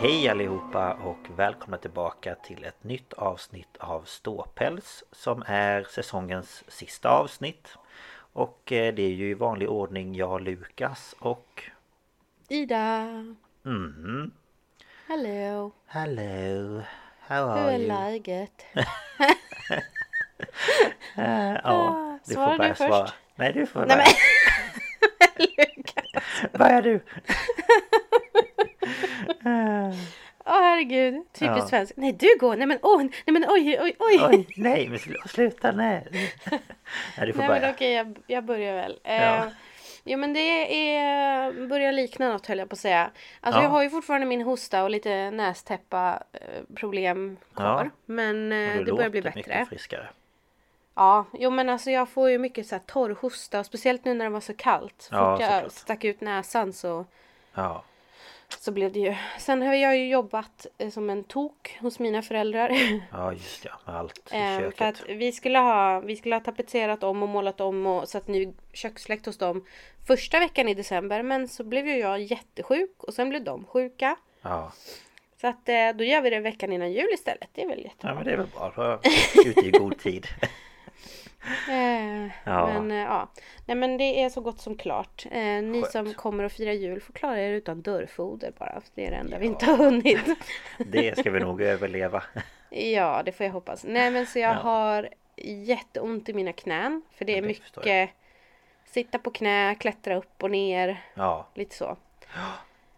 Hej allihopa och välkomna tillbaka till ett nytt avsnitt av Ståpäls som är säsongens sista avsnitt. Och eh, det är ju i vanlig ordning jag, Lukas och... Ida! Mhm. Hello! Hello! How Hur are är you? läget? Eh, ja, du Svarar får börja du först? svara. Nej, du får Nej börja. men! Lukas! Börja du! Åh herregud, typiskt Ja. svensk. Nej du går, nej men åh, nej men oj oj oj! Oj, nej men sl- sluta nej! Nej, du får nej börja. men okej, jag, jag börjar väl. Ja. Jo men det är, börjar likna något höll jag på att säga. Alltså Ja. jag har ju fortfarande min hosta och lite nästäppa eh, problem kvar. Ja. Men Men du det börjar bli låter bättre. mycket friskare. Ja, jo men alltså jag får ju mycket så här torr hosta och speciellt nu när det var så kallt. Så fort jag såklart. stack ut näsan så, Ja. Så blev det ju. Sen har jag ju jobbat eh, som en tok hos mina föräldrar. Ja just ja, med allt i Eh, köket. för att vi skulle ha, vi skulle ha tapetserat om och målat om och satt ny köksfläkt hos dem första veckan i december. Men så blev ju jag jättesjuk och sen blev de sjuka. Ja. Så att eh, då gör vi det veckan innan jul istället. Det är väl jättebra. ja men det är väl bra. Ute i god tid. Eh, Ja. Men eh, ja. Nej men det är så gott som klart. Eh, ni Skönt. som kommer att fira jul får klara er utan dörrfoder bara. För det är det enda vi inte har hunnit. Det ska vi nog överleva. ja det får jag hoppas. Nej men så jag Ja. har jätteont i mina knän. För det är Ja, det mycket sitta på knä, klättra upp och ner. Ja, Lite så.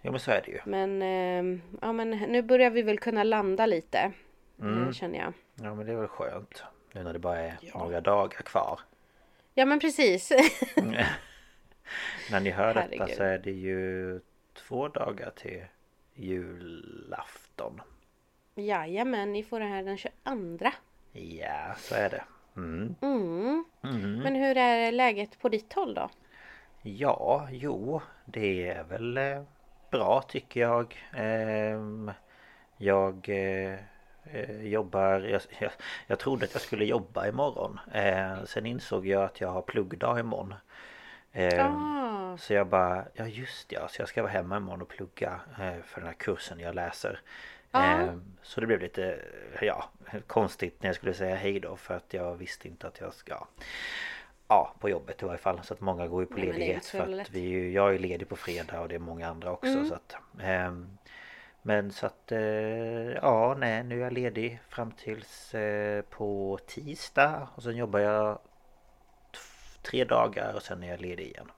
jo men så är det ju. Men, eh, ja, men nu börjar vi väl kunna landa lite. Mm. eh, Känner jag. Ja men det är väl skönt. Nu när det bara är några dagar kvar. Ja men precis. När ni hör detta Herregud. så är det ju två dagar till julafton. Jajamän, ni får det här den 22. Ja, så är det. Mm. Mm. Mm. Men hur är läget på ditt håll då? Ja, jo, det är väl eh, bra tycker jag. Ehm, Jag eh, eh, jobbar, jag, jag, jag trodde att jag skulle jobba imorgon. Eh, Sen insåg jag att jag har pluggdag imorgon. Ehm, Ah. Så jag bara, ja just ja, så jag ska vara hemma imorgon och plugga eh, för den här kursen jag läser. Ja. Ehm, Så det blev lite, ja, konstigt när jag skulle säga hej då för att jag visste inte att jag ska Ja, på jobbet i varje fall. Så att många går ju på Nej, ledighet för att vi, är ju- jag är ledig på fredag och det är många andra också Mm. så att ehm, Men så att, eh, ja nej nu är jag ledig fram tills eh, på tisdag och sen jobbar jag tre dagar och sen är jag ledig igen.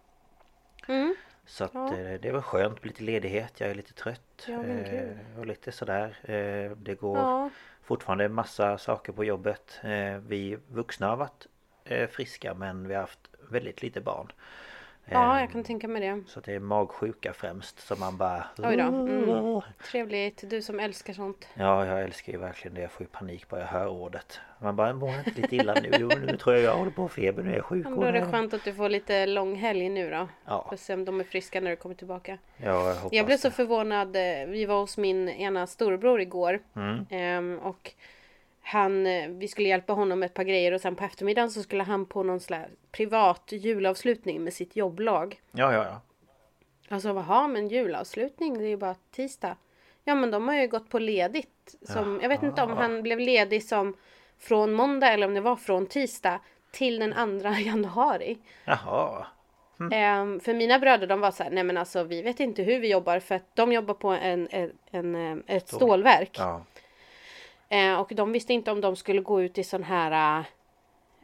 Mm. Så att Ja. eh, det var skönt med lite ledighet, jag är lite trött. Ja, och lite sådär. Det går Ja. fortfarande massa saker på jobbet. Vi vuxna har varit friska men vi har haft väldigt lite barn. Ja, Ehm, jag kan tänka mig det. Så det är magsjuka främst som man bara... Oj då. Mm. Trevligt. Du som älskar sånt. Ja, jag älskar ju verkligen det. Jag får ju panik bara jag hör ordet. Man bara, mår inte lite illa nu? Jo, nu tror jag jag håller på att feber. Nu är jag sjuk. Men då är det skönt att du får lite lång helg nu då. Ja. Får se om de är friska när du kommer tillbaka. Ja, jag hoppas Jag blev så det. förvånad. eh, Vi var hos min ena storebror igår. Mm. Ehm, och han, eh, vi skulle hjälpa honom med ett par grejer och sen på eftermiddagen så skulle han på någon slags privat julavslutning med sitt jobblag. Ja, ja, ja. Alltså jaha men julavslutning det är ju bara tisdag. Ja men de har ju gått på ledigt. Som, jag vet inte om han blev ledig som från måndag eller om det var från tisdag till den 2 januari. Jaha. Ehm, för mina bröder de var så här, nej men alltså vi vet inte hur vi jobbar för att de jobbar på en, en, en, eh, ett stålverk. Ja. Eh, och de visste inte om de skulle gå ut i sån här äh,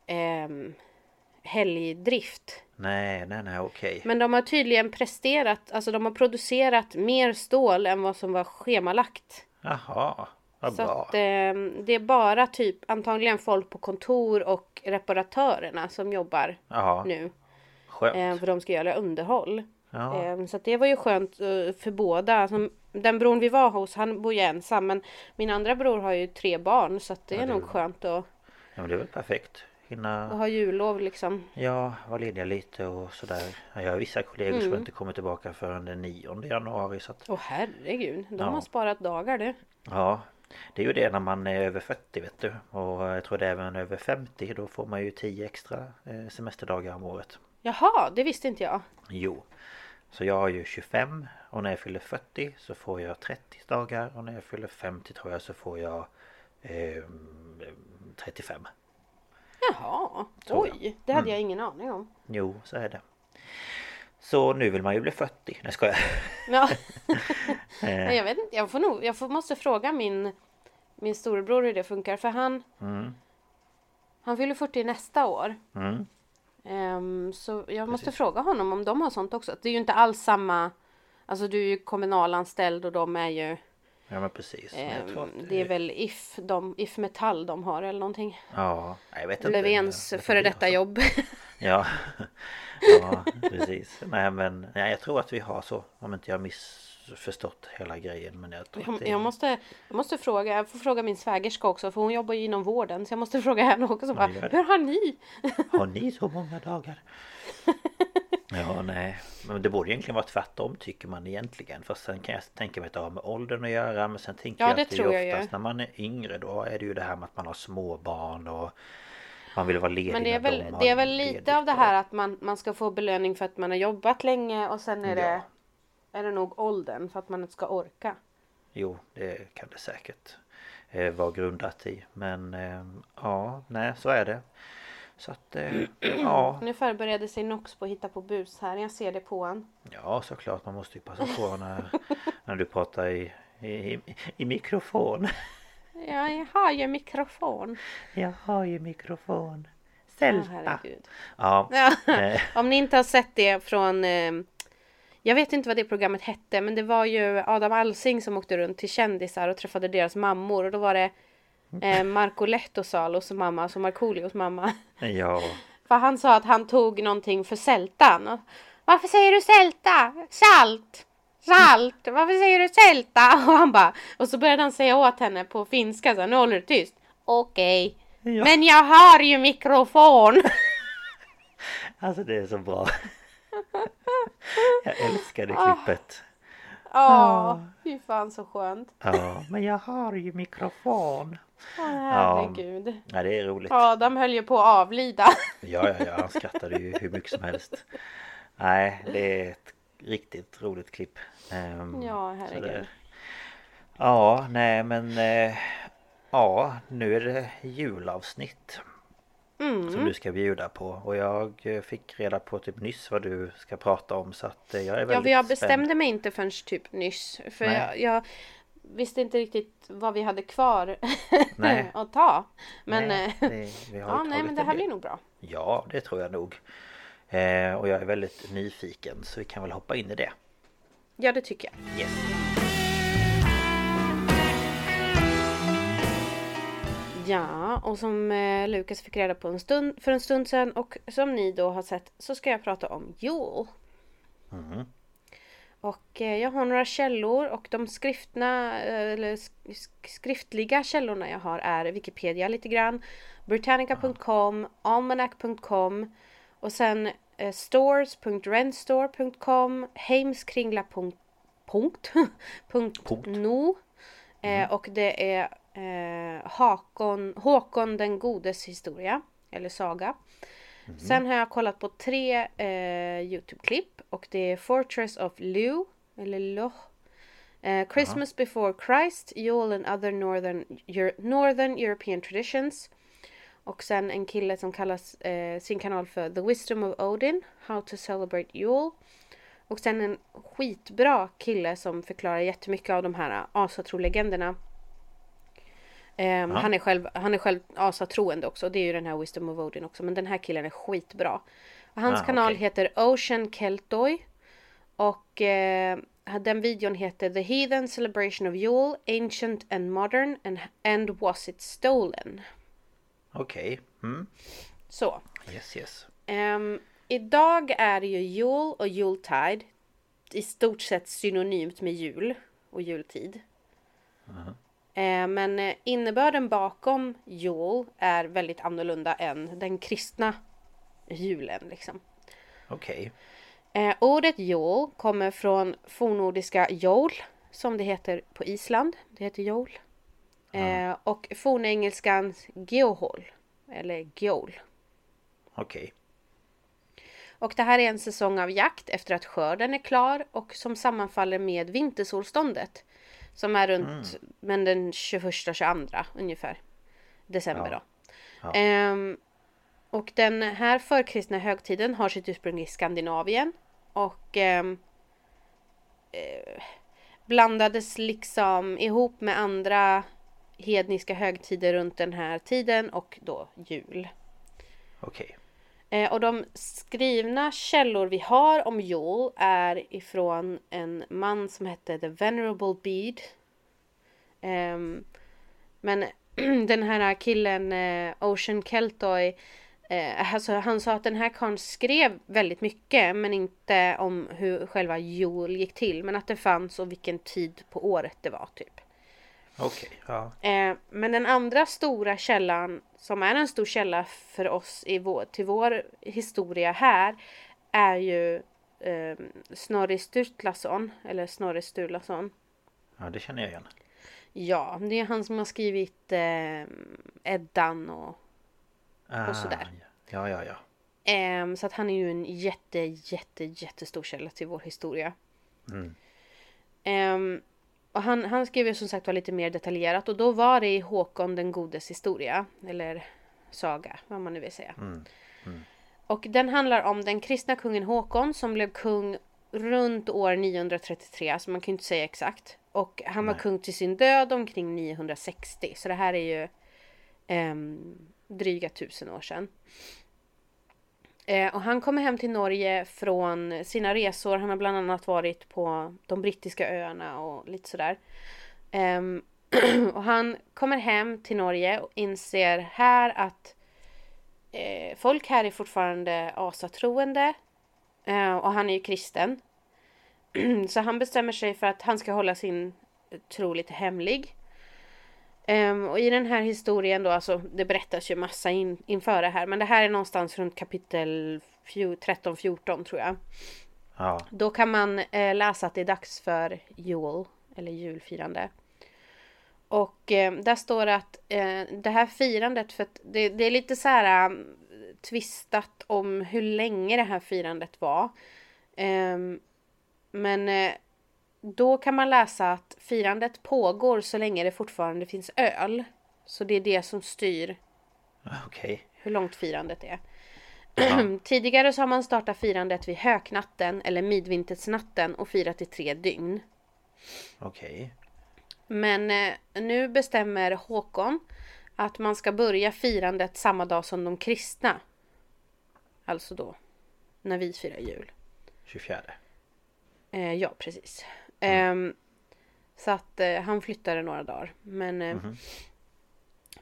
ehm, helgdrift. Nej, nej, nej, okej. Men de har tydligen presterat, alltså de har producerat mer stål än vad som var schemalagt. Jaha. Vad Så bra. att eh, det är bara typ antagligen folk på kontor och reparatörerna som jobbar Jaha. nu. Skönt. Eh, för de ska göra underhåll. Ja. Eh, så det var ju skönt eh, för båda. Alltså, den bron vi var hos, han bor ju ensam. Men min andra bror har ju tre barn. Så att det är nog skönt att, Ja, men det är väl perfekt. Hinna ha jullov liksom. ja, vara lediga lite och sådär. Ja, Jag har vissa kollegor Mm. som inte kommer tillbaka förrän den 9 januari. Så att, Åh herregud, de Ja. har sparat dagar du. ja, det är ju det när man är över 40 vet du. Och jag tror det är även över 50. Då får man ju 10 extra eh, semesterdagar om året. Jaha, det visste inte jag. Jo. Så jag har ju 25 och när jag fyller 40 så får jag 30 dagar och när jag fyller 50 tror jag så får jag eh, 35. Jaha, jag. oj, det hade jag ingen aning om. Jo, så är det. Så nu vill man ju bli 40. Nej skojar. Ja. Nej, jag vet inte, jag får nog, jag får, måste fråga min, min storebror hur det funkar för han Mm. Han fyller 40 nästa år. Mm. Ehm, så jag måste fråga honom om de har sånt också. Det är ju inte alls samma Alltså du är ju kommunalanställd och de är ju Ja men precis. Att, Det är väl If, de, If Metall de har eller någonting. Ja, jag vet inte. Löfvens före detta jobb. Ja. ja, precis. Nej men nej, jag tror att vi har så. Om inte jag har missförstått hela grejen. Men jag tror att Jag, det jag, måste, jag måste fråga, jag får fråga min svägerska också för hon jobbar ju inom vården. Så jag måste fråga henne också. Bara, det. hur har ni? Har ni så många dagar? Ja, nej. Men det borde egentligen vara tvärtom tycker man egentligen. Fast sen kan jag tänka mig att det har med åldern att göra. Men sen tänker Ja, jag det att det tror är jag oftast när man är yngre då är det ju det här med att man har småbarn och man vill vara ledig Men det är väl, de det är väl lite av det här att man, man ska få belöning för att man har jobbat länge och sen är, det, Ja. Är det nog åldern för att man inte ska orka. Jo, det kan det säkert eh, vara grundat i. Men eh, ja, nej så är det. Så att eh, ja, Nu förbereder sig Nox på att hitta på bus här. Jag ser det på han. ja såklart man måste ju passa på när, när du pratar i, i, i mikrofon. Ja, jag har ju mikrofon. Jag har ju mikrofon. Sälta. herregud. Ja, Ja. eh, Om ni inte har sett det från eh, Jag vet inte vad det programmet hette men det var ju Adam Alsing som åkte runt till kändisar och träffade deras mammor och då var det eh, Marco Lehtosalos mamma, alltså Markoolios mamma. ja. För han sa att han tog någonting för sältan. Varför säger du sälta? Salt! Salt! Varför säger du sälta? Och han bara Och så började han säga åt henne på finska så här, nu håller du tyst. Okej. Ja. Men jag har ju mikrofon! Alltså det är så bra. Jag älskar det Ah. klippet. Ja, fy fan så skönt. Ja, men jag har ju mikrofon. Åh herregud. Ja, det är roligt. Adam höll ju på att avlida. Ja, ja, ja, han skrattade ju hur mycket som helst. Nej, det är ett riktigt roligt klipp. Ehm, Ja, herregud. det- Ja, nej men... eh, Ja, nu är det julavsnitt. Mm. Som du ska bjuda på. Och jag eh, fick reda på typ nyss vad du ska prata om. Så att eh, jag är väldigt Ja, för jag spänd. bestämde mig inte förrän typ nyss. För jag, jag visste inte riktigt vad vi hade kvar att ta. Men, nej, eh, det, vi har ja, nej, men det här blir nog bra. Ja, det tror jag nog. Eh, och jag är väldigt nyfiken så vi kan väl hoppa in i det. Ja, det tycker jag. Yes. Ja, och som eh, Lukas fick reda på en stund, för en stund sedan och som ni då har sett så ska jag prata om jul. Och eh, jag har några källor och de skriftna, eh, eller sk- skriftliga källorna jag har är Wikipedia lite grann, Britannica.com, Almanac.com och sen eh, stores.rentstore.com, heimskringla.no eh, och det är eh, Hakon, Håkon den godes historia, eller saga. Sen har jag kollat på tre eh, Youtube-klipp och det är Fortress of Lu, eller Loch. Eh, Christmas before Christ, Yule and other northern, Euro- northern European traditions. Och sen en kille som kallas eh, sin kanal för The Wisdom of Odin, How to celebrate Yule. Och sen en skitbra kille som förklarar jättemycket av de här asatrolegenderna. Ehm, han, är själv, han är själv asatroende också. Det är ju den här Wisdom of Odin också. Men den här killen är skitbra. Hans Ah, kanal okej. heter Ocean Keltoy. Och eh, den videon heter The Heathen Celebration of Yule, Ancient and Modern and, and Was It Stolen? Okej. Mm. Så. Yes, yes. Ehm, idag är det ju jul och jultide i stort sett synonymt med jul och jultid. Eh, men eh, innebörden bakom jul är väldigt annorlunda än den kristna julen. Liksom. Okej. Eh, ordet jul kommer från fornnordiska jol som det heter på Island. Det heter jol. Eh, och fornengelskans geohol eller geol. Okej. Och det här är en säsong av jakt efter att skörden är klar och som sammanfaller med vintersolståndet. Som är runt men den 21-22 ungefär. December då. Ja. Ehm, och den här förkristna högtiden har sitt ursprung i Skandinavien. Och ehm, eh, blandades liksom ihop med andra hedniska högtider runt den här tiden och då jul. Okej. Eh, och de skrivna källor vi har om Joel är ifrån en man som hette The Venerable Bede. Ehm, men den här killen eh, Ocean Keltoy eh, alltså han sa att den här karln skrev väldigt mycket men inte om hur själva Joel gick till. Men att det fanns och vilken tid på året det var typ. Okej. Ja. Eh, men den andra stora källan som är en stor källa för oss i vår, till vår historia här är ju eh, Snorri Sturlason eller Snorri Sturlason. ja, det känner jag igen. Ja, det är han som har skrivit eh, Eddan och Ah, sådär. Ja, ja, ja. Ehm, så att han är ju en jätte, jätte, jättestor källa till vår historia. Ehm, och han, han skrev ju som sagt var lite mer detaljerat och då var det i Håkon den godes historia. Eller saga, vad man nu vill säga. Och den handlar om den kristna kungen Håkon som blev kung runt år 933, så man kan ju inte säga exakt. Och han var kung till sin död omkring 960, så det här är ju ehm, dryga tusen år sedan. Eh, och han kommer hem till Norge från sina resor. Han har bland annat varit på de brittiska öarna och lite sådär. Eh, och han kommer hem till Norge och inser här att eh, folk här är fortfarande asatroende. Eh, och han är ju kristen. Så han bestämmer sig för att han ska hålla sin tro lite hemlig. Ehm, och i den här historien då, alltså det berättas ju massa in, inför det här. Men det här är någonstans runt kapitel 13-14 tror jag. Ja. Då kan man eh, läsa att det är dags för jul, eller julfirande. Och eh, där står det att eh, det här firandet, för att det, det är lite så här um, tvistat om hur länge det här firandet var. Ehm, men eh, då kan man läsa att firandet pågår så länge det fortfarande finns öl. Så det är det som styr Okej. hur långt firandet är. Tidigare så har man startat firandet vid höknatten eller midvintersnatten och firat i tre dygn. Okej. Men eh, nu bestämmer Håkon att man ska börja firandet samma dag som de kristna. Alltså då när vi firar jul. 24. Eh, ja, precis. Ehm, så att eh, han flyttade några dagar. Men, eh,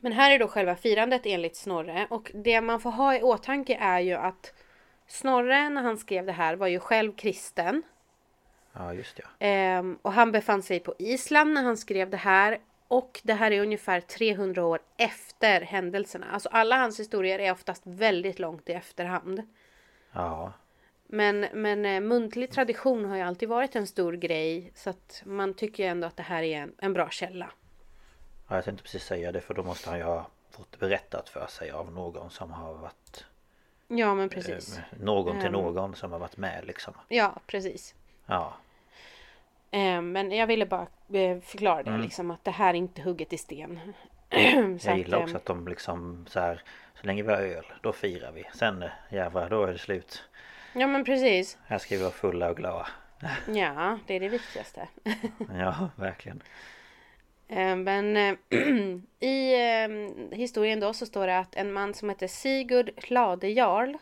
men här är då själva firandet enligt Snorre. Och det man får ha i åtanke är ju att Snorre när han skrev det här var ju själv kristen. Ja, just det. Ehm, och han befann sig på Island när han skrev det här. Och det här är ungefär 300 år efter händelserna. Alltså alla hans historier är oftast väldigt långt i efterhand. Ja. Men, men eh, muntlig tradition har ju alltid varit en stor grej. Så att man tycker ju ändå att det här är en, en bra källa. ja. Jag tänkte precis säga det för då måste han ju ha fått berättat för sig av någon som har varit... Ja men eh, precis. någon till Ehm. någon som har varit med liksom. Ja precis. Ja. Eh, men jag ville bara eh, förklara det Mm. liksom att det här är inte hugget i sten. Jag gillar att, också eh, att de liksom så här Så länge vi har öl, då firar vi. Sen eh, jävlar, då är det slut. Ja men precis. Här ska vi vara fulla och glada. Ja, det är det viktigaste. Ja, verkligen. Eh, Men eh, i eh, historien då så står det att en man som heter Sigurd Hlade Jarl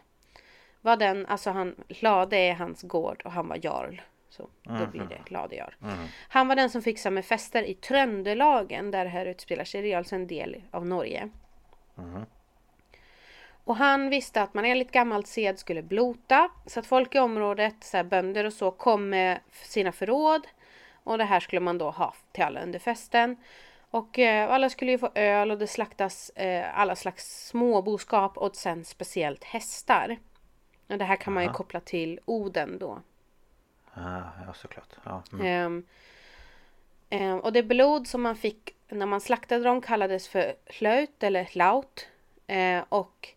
var den, alltså han, Hlade är hans gård och han var Jarl. Så då blir det Hlade Jarl. Han var den som fixade med fester i Tröndelagen där det här utspelar sig. Det är alltså en del av Norge. Och han visste att man enligt gammalt sed skulle blota. Så att folk i området, så här bönder och så, kom med sina förråd. Och det här skulle man då ha till alla under festen. Och eh, alla skulle ju få öl och det slaktas eh, alla slags småboskap och sen speciellt hästar. Och det här kan man ju koppla till Oden då. Ja, ja såklart. Ja. Mm. Ehm, och det blod som man fick när man slaktade dem kallades för hlaut eller laut. Eh, och eh,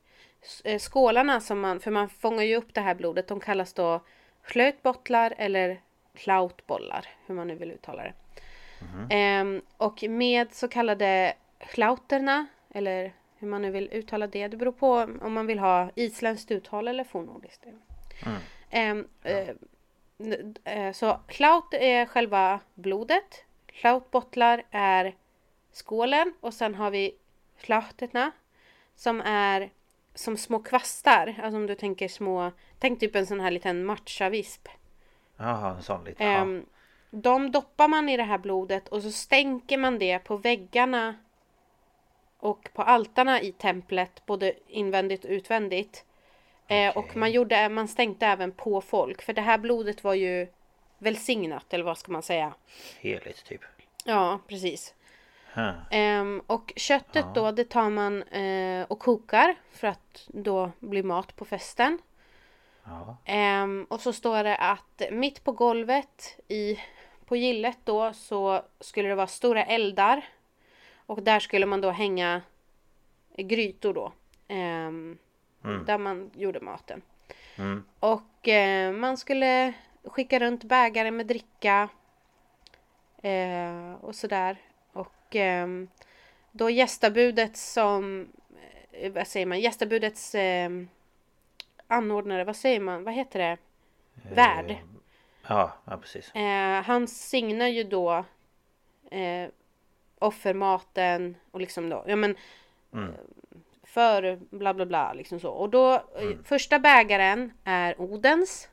skålarna som man, för man fångar ju upp det här blodet, de kallas då hlautbottlar eller hlautbollar, hur man nu vill uttala det. Ehm, och med så kallade hlauterna, eller hur man nu vill uttala det, det beror på om man vill ha isländskt uttal eller fornnordiskt. Ehm, eh, eh, Så Klaut är själva blodet. Klautbottlar är skålen och sen har vi Klauterna som är som små kvastar. Alltså om du tänker små, tänk typ en sån här liten matchavisp. Jaha, en sån liten. Ehm, de doppar man i det här blodet och så stänker man det på väggarna och på altarna i templet, både invändigt och utvändigt. Eh, och man, gjorde, man stänkte även på folk, för det här blodet var ju välsignat, eller vad ska man säga? Heligt typ. Ja, precis. Ehm, och köttet då, det tar man eh, och kokar för att då bli mat på festen. Ja. Ehm, och så står det att mitt på golvet i, på gillet då så skulle det vara stora eldar. Och där skulle man då hänga grytor då. ehm, Där man gjorde maten. Mm. Och eh, man skulle skicka runt bägare med dricka. Eh, och sådär. Och ehm, då gästabudet som, eh, vad säger man, gästabudets eh, anordnare, vad säger man, vad heter det? Värd. Ja, ja precis. Eh, han signar ju då eh, offermaten och liksom då, ja men eh, för bla bla bla liksom så. Och då, eh, första bägaren är Odens.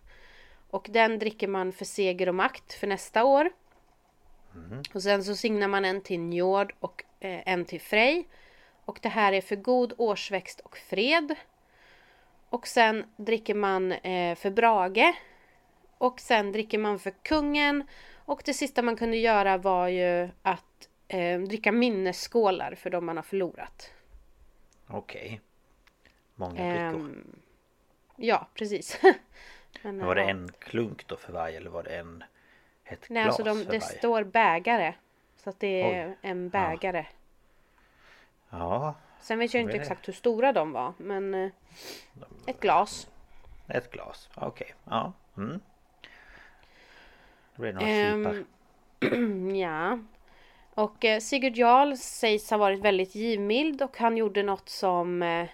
Och den dricker man för seger och makt för nästa år. Och sen så signar man en till Njord och eh, en till Frej. Och det här är för god årsväxt och fred. Och sen dricker man eh, för Brage. Och sen dricker man för kungen. Och det sista man kunde göra var ju att eh, dricka minnesskålar för de man har förlorat. Okej. Många brickor. Ehm, ja, precis. Men, var det en klunk då för varje eller var det en ett Nej, glas alltså de, för det varje? står bägare. Så att det är Oj. en bägare. Ja, Sen vet jag inte det. exakt hur stora de var, men eh, ett glas. ett glas. Okej, ja. Mm. Då blir det några Ehm, sipar. ja. Och eh, Sigurd Jarl sägs ha varit väldigt givmild och han gjorde något som eh,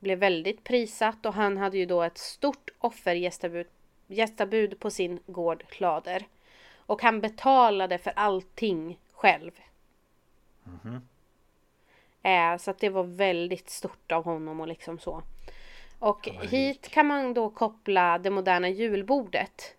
blev väldigt prisat och han hade ju då ett stort offergästabud gästabud på sin gård Klader. Och han betalade för allting själv. Eh, så att det var väldigt stort av honom och liksom så. Och hit kan man då koppla det moderna julbordet.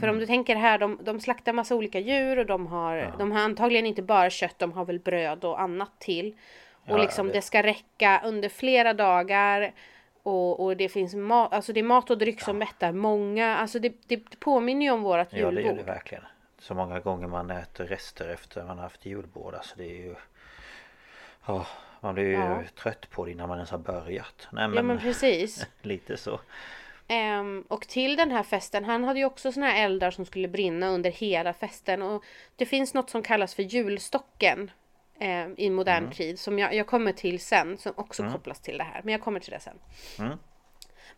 För om du tänker här, de, de slaktar massa olika djur och de har, de har antagligen inte bara kött, de har väl bröd och annat till. Och Ja, liksom det ska räcka under flera dagar. Och, och det finns mat, alltså det är mat och dryck som mättar många. Alltså det, det påminner ju om vårat Ja det gör det julbord. verkligen. Så många gånger man äter rester efter man har haft julbord. Alltså det är ju... Ja, man blir ju Ja. trött på det innan man ens har börjat. Nej Ja men, men precis. lite så. Ehm, och till den här festen, han hade ju också såna här eldar som skulle brinna under hela festen. Och det finns något som kallas för julstocken ehm, i modern tid. Som jag, jag kommer till sen, som också kopplas till det här. Men jag kommer till det sen. Mm.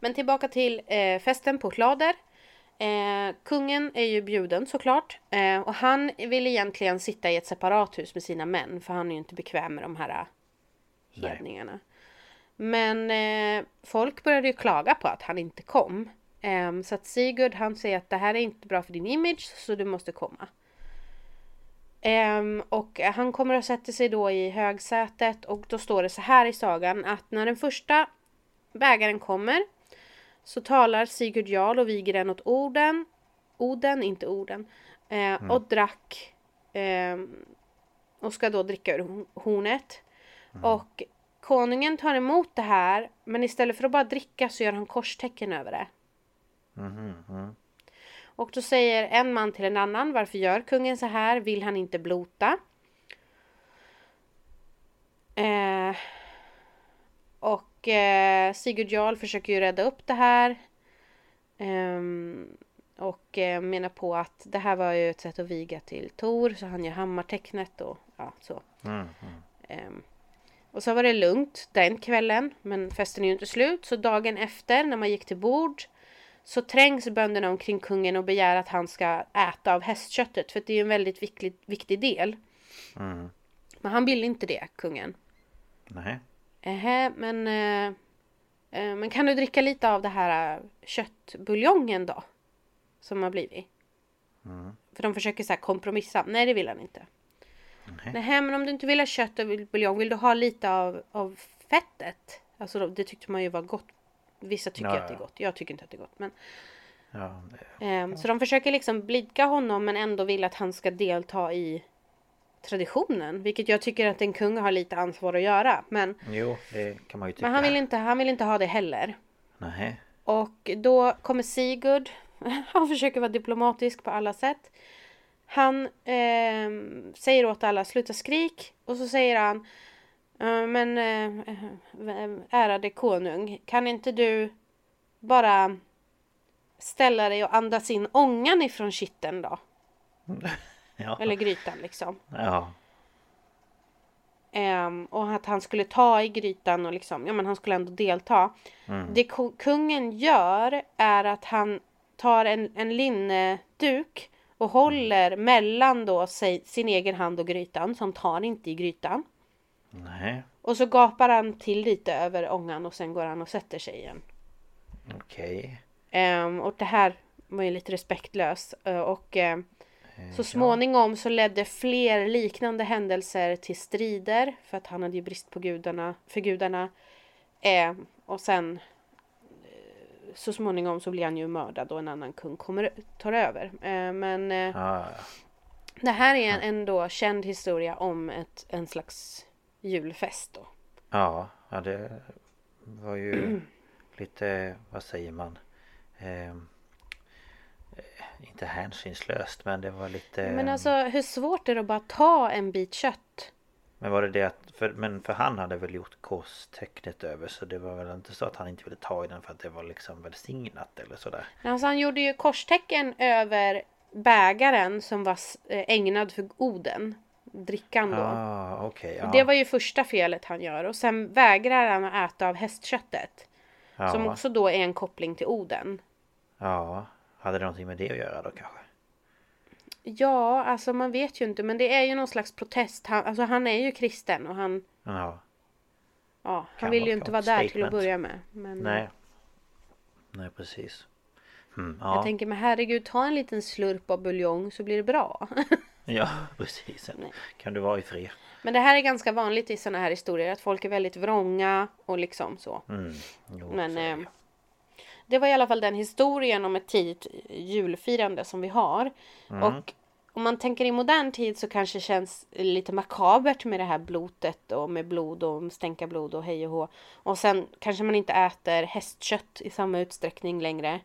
Men tillbaka till eh, festen på Klader. Eh, kungen är ju bjuden såklart. Eh, och han vill egentligen sitta i ett separat hus med sina män. För han är ju inte bekväm med de här eh, Nej. hedningarna. Men eh, folk började ju klaga på att han inte kom. Ehm, så att Sigurd han säger att det här är inte bra för din image så du måste komma. Ehm, och han kommer och sätter sig då i högsätet och då står det så här i sagan att när den första bägaren kommer så talar Sigurd Jarl och viger den åt orden, Oden, inte orden, eh, och drack ehm, och ska då dricka ur hornet. Och konungen tar emot det här men istället för att bara dricka så gör han korstecken över det. Och då säger en man till en annan varför gör kungen så här? Vill han inte blota? Eh, och eh, Sigurd Jarl försöker ju rädda upp det här. Ehm, och eh, menar på att det här var ju ett sätt att viga till Tor så han gör hammartecknet och ja så. Ehm, och så var det lugnt den kvällen men festen är ju inte slut så dagen efter när man gick till bord så trängs bönderna omkring kungen och begär att han ska äta av hästköttet för det är ju en väldigt viktig, viktig del. Men han vill inte det, kungen. Nej. Ähä, men, eh, eh, men kan du dricka lite av det här eh, köttbuljongen då? Som har blivit. För de försöker så kompromissa. Nej, det vill han inte. Nej, men om du inte vill ha kött och vill- buljong, vill du ha lite av, av fettet? Alltså det tyckte man ju var gott. Vissa tycker Ja, att det är gott. Jag tycker inte att det är gott. Men, Ja, det, ehm, Så de försöker liksom blidka honom men ändå vill att han ska delta i traditionen. Vilket jag tycker att en kung har lite ansvar att göra. Men, jo, men han, vill inte, han vill inte ha det heller. Nej. Och då kommer Sigurd. Han försöker vara diplomatisk på alla sätt. Han ehm, säger åt alla sluta skrik. Och så säger han. "Eh, men eh, eh, ärade konung. Kan inte du bara ställa dig och andas in ångan ifrån kitteln då? Ja. Eller grytan liksom. ja. Ehm, och att han skulle ta i grytan och liksom, ja men han skulle ändå delta. Det ko- kungen gör är att han tar en, en linneduk och håller mellan då sig, sin egen hand och grytan, så han tar inte i grytan. Nej. Och så gapar han till lite över ångan och sen går han och sätter sig igen. Okej. Ehm, och det här var ju lite respektlöst. Eh, och ehm, så småningom så ledde fler liknande händelser till strider. För att han hade ju brist på gudarna, för gudarna. Ehm, och sen eh, så småningom så blir han ju mördad och en annan kung kommer, tar över. Ehm, men eh, ja. det här är en ändå känd historia om ett, en slags julfest då. Ja, ja det var ju lite, vad säger man? Ehm, eh, inte hänsynslöst men det var lite... Men alltså hur svårt är det att bara ta en bit kött? Men var det det att, för, men för han hade väl gjort korstecknet över så det var väl inte så att han inte ville ta i den för att det var liksom välsignat eller sådär? Alltså han gjorde ju korstecken över bägaren som var eh, ägnad för Oden. Drickan då. Ah, okej. ja. Det var ju första felet han gör och sen vägrar han att äta av hästköttet. ja. Som också då är en koppling till Oden. Ja, hade det någonting med det att göra då kanske? Ja, alltså man vet ju inte men det är ju någon slags protest. Han, alltså han är ju kristen och han, Ja, ja, han Kan vill ju inte vara där till att statement. börja med. Men nej. Nej precis. Mm, jag ja. tänker men herregud ta en liten slurp av buljong så blir det bra. ja, precis. Kan du vara i fred? men det här är ganska vanligt i sådana här historier att folk är väldigt vrånga och liksom så. Mm. Jo, Men så eh, det var i alla fall den historien om ett tidigt julfirande som vi har. Mm. Och om man tänker i modern tid så kanske det känns lite makabert med det här blotet och med blod och stänka blod och hej och hå. Och sen kanske man inte äter hästkött i samma utsträckning längre.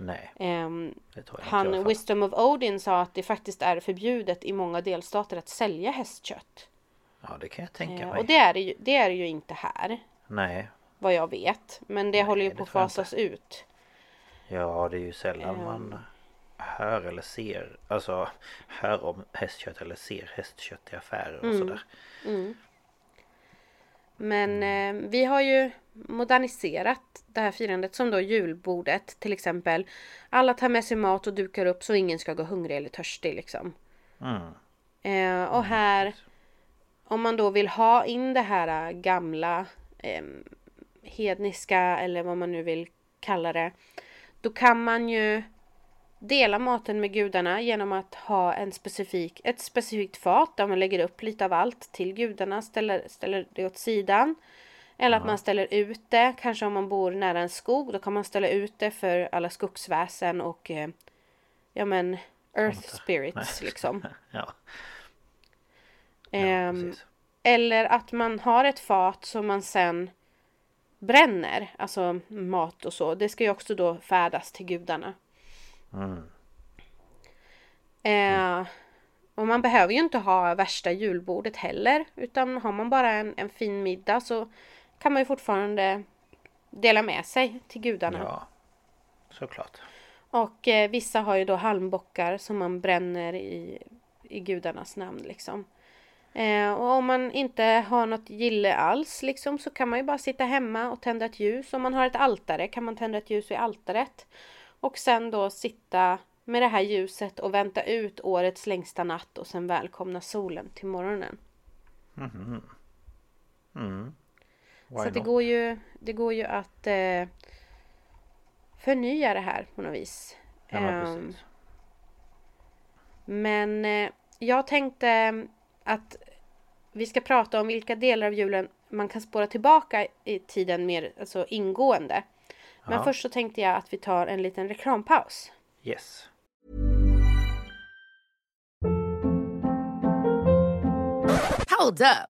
Nej, Ehm, alla han. Wisdom of Odin sa att det faktiskt är förbjudet i många delstater att sälja hästkött. Ja, det kan jag tänka Eh, mig. och det är, ju, det är ju inte här, Nej, vad jag vet. Men det håller ju på att fasas ut. ja det är ju sällan Ehm. man hör eller ser, alltså hör om hästkött eller ser hästkött i affärer och Mm. sådär. Men eh, vi har ju moderniserat det här firandet som då julbordet till exempel. Alla tar med sig mat och dukar upp så ingen ska gå hungrig eller törstig liksom. Mm. Eh, och här om man då vill ha in det här gamla eh, hedniska eller vad man nu vill kalla det. Då kan man ju dela maten med gudarna genom att ha en specifik, ett specifikt fat där man lägger upp lite av allt till gudarna, ställer, ställer det åt sidan. Eller att man ställer ut det, kanske om man bor nära en skog, då kan man ställa ut det för alla skogsväsen och eh, ja men earth spirits liksom. Ja, ja precis. eller att man har ett fat som man sen bränner, alltså mat och så. Det ska ju också då färdas till gudarna. Mm. Eh, och man behöver ju inte ha värsta julbordet heller. Utan har man bara en, en fin middag så kan man ju fortfarande dela med sig till gudarna. Ja, såklart. Och eh, vissa har ju då halmbockar som man bränner i, i gudarnas namn liksom. Eh, och om man inte har något gille alls liksom så kan man ju bara sitta hemma och tända ett ljus. Om man har ett altare kan man tända ett ljus vid altaret. Och sen då sitta med det här ljuset och vänta ut årets längsta natt och sen välkomna solen till morgonen. Mm. Why så det går ju, det går ju att eh, förnya det här på något vis. Ja, men Ehm. Men eh, jag tänkte att vi ska prata om vilka delar av julen man kan spåra tillbaka i tiden mer alltså ingående. Men Ja. först så tänkte jag att vi tar en liten reklampaus. Yes. Hold up.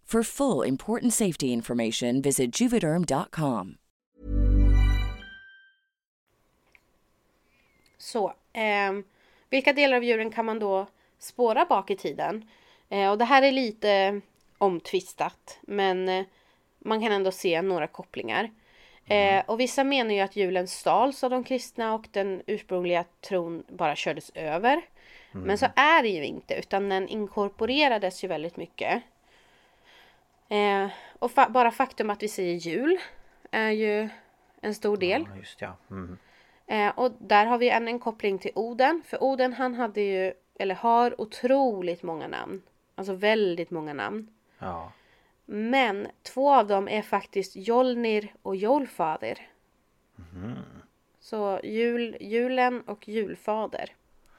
For full important safety information, visit juvederm.com. Så, ehm, vilka delar av julen kan man då spåra bak i tiden? Eh, och det här är lite omtvistat, men eh, man kan ändå se några kopplingar. Eh, och vissa menar ju att julen stals av de kristna och den ursprungliga tron bara kördes över. Men så är det ju inte, utan den inkorporerades ju väldigt mycket. Eh, och fa- bara faktum att vi säger jul är ju en stor del. Ja, just ja. Mm. Eh, och där har vi än en koppling till Oden. För Oden han hade ju, eller har otroligt många namn. Alltså väldigt många namn. Ja. Men två av dem är faktiskt Jolnir och Jolfader. Så jul, julen och julfader.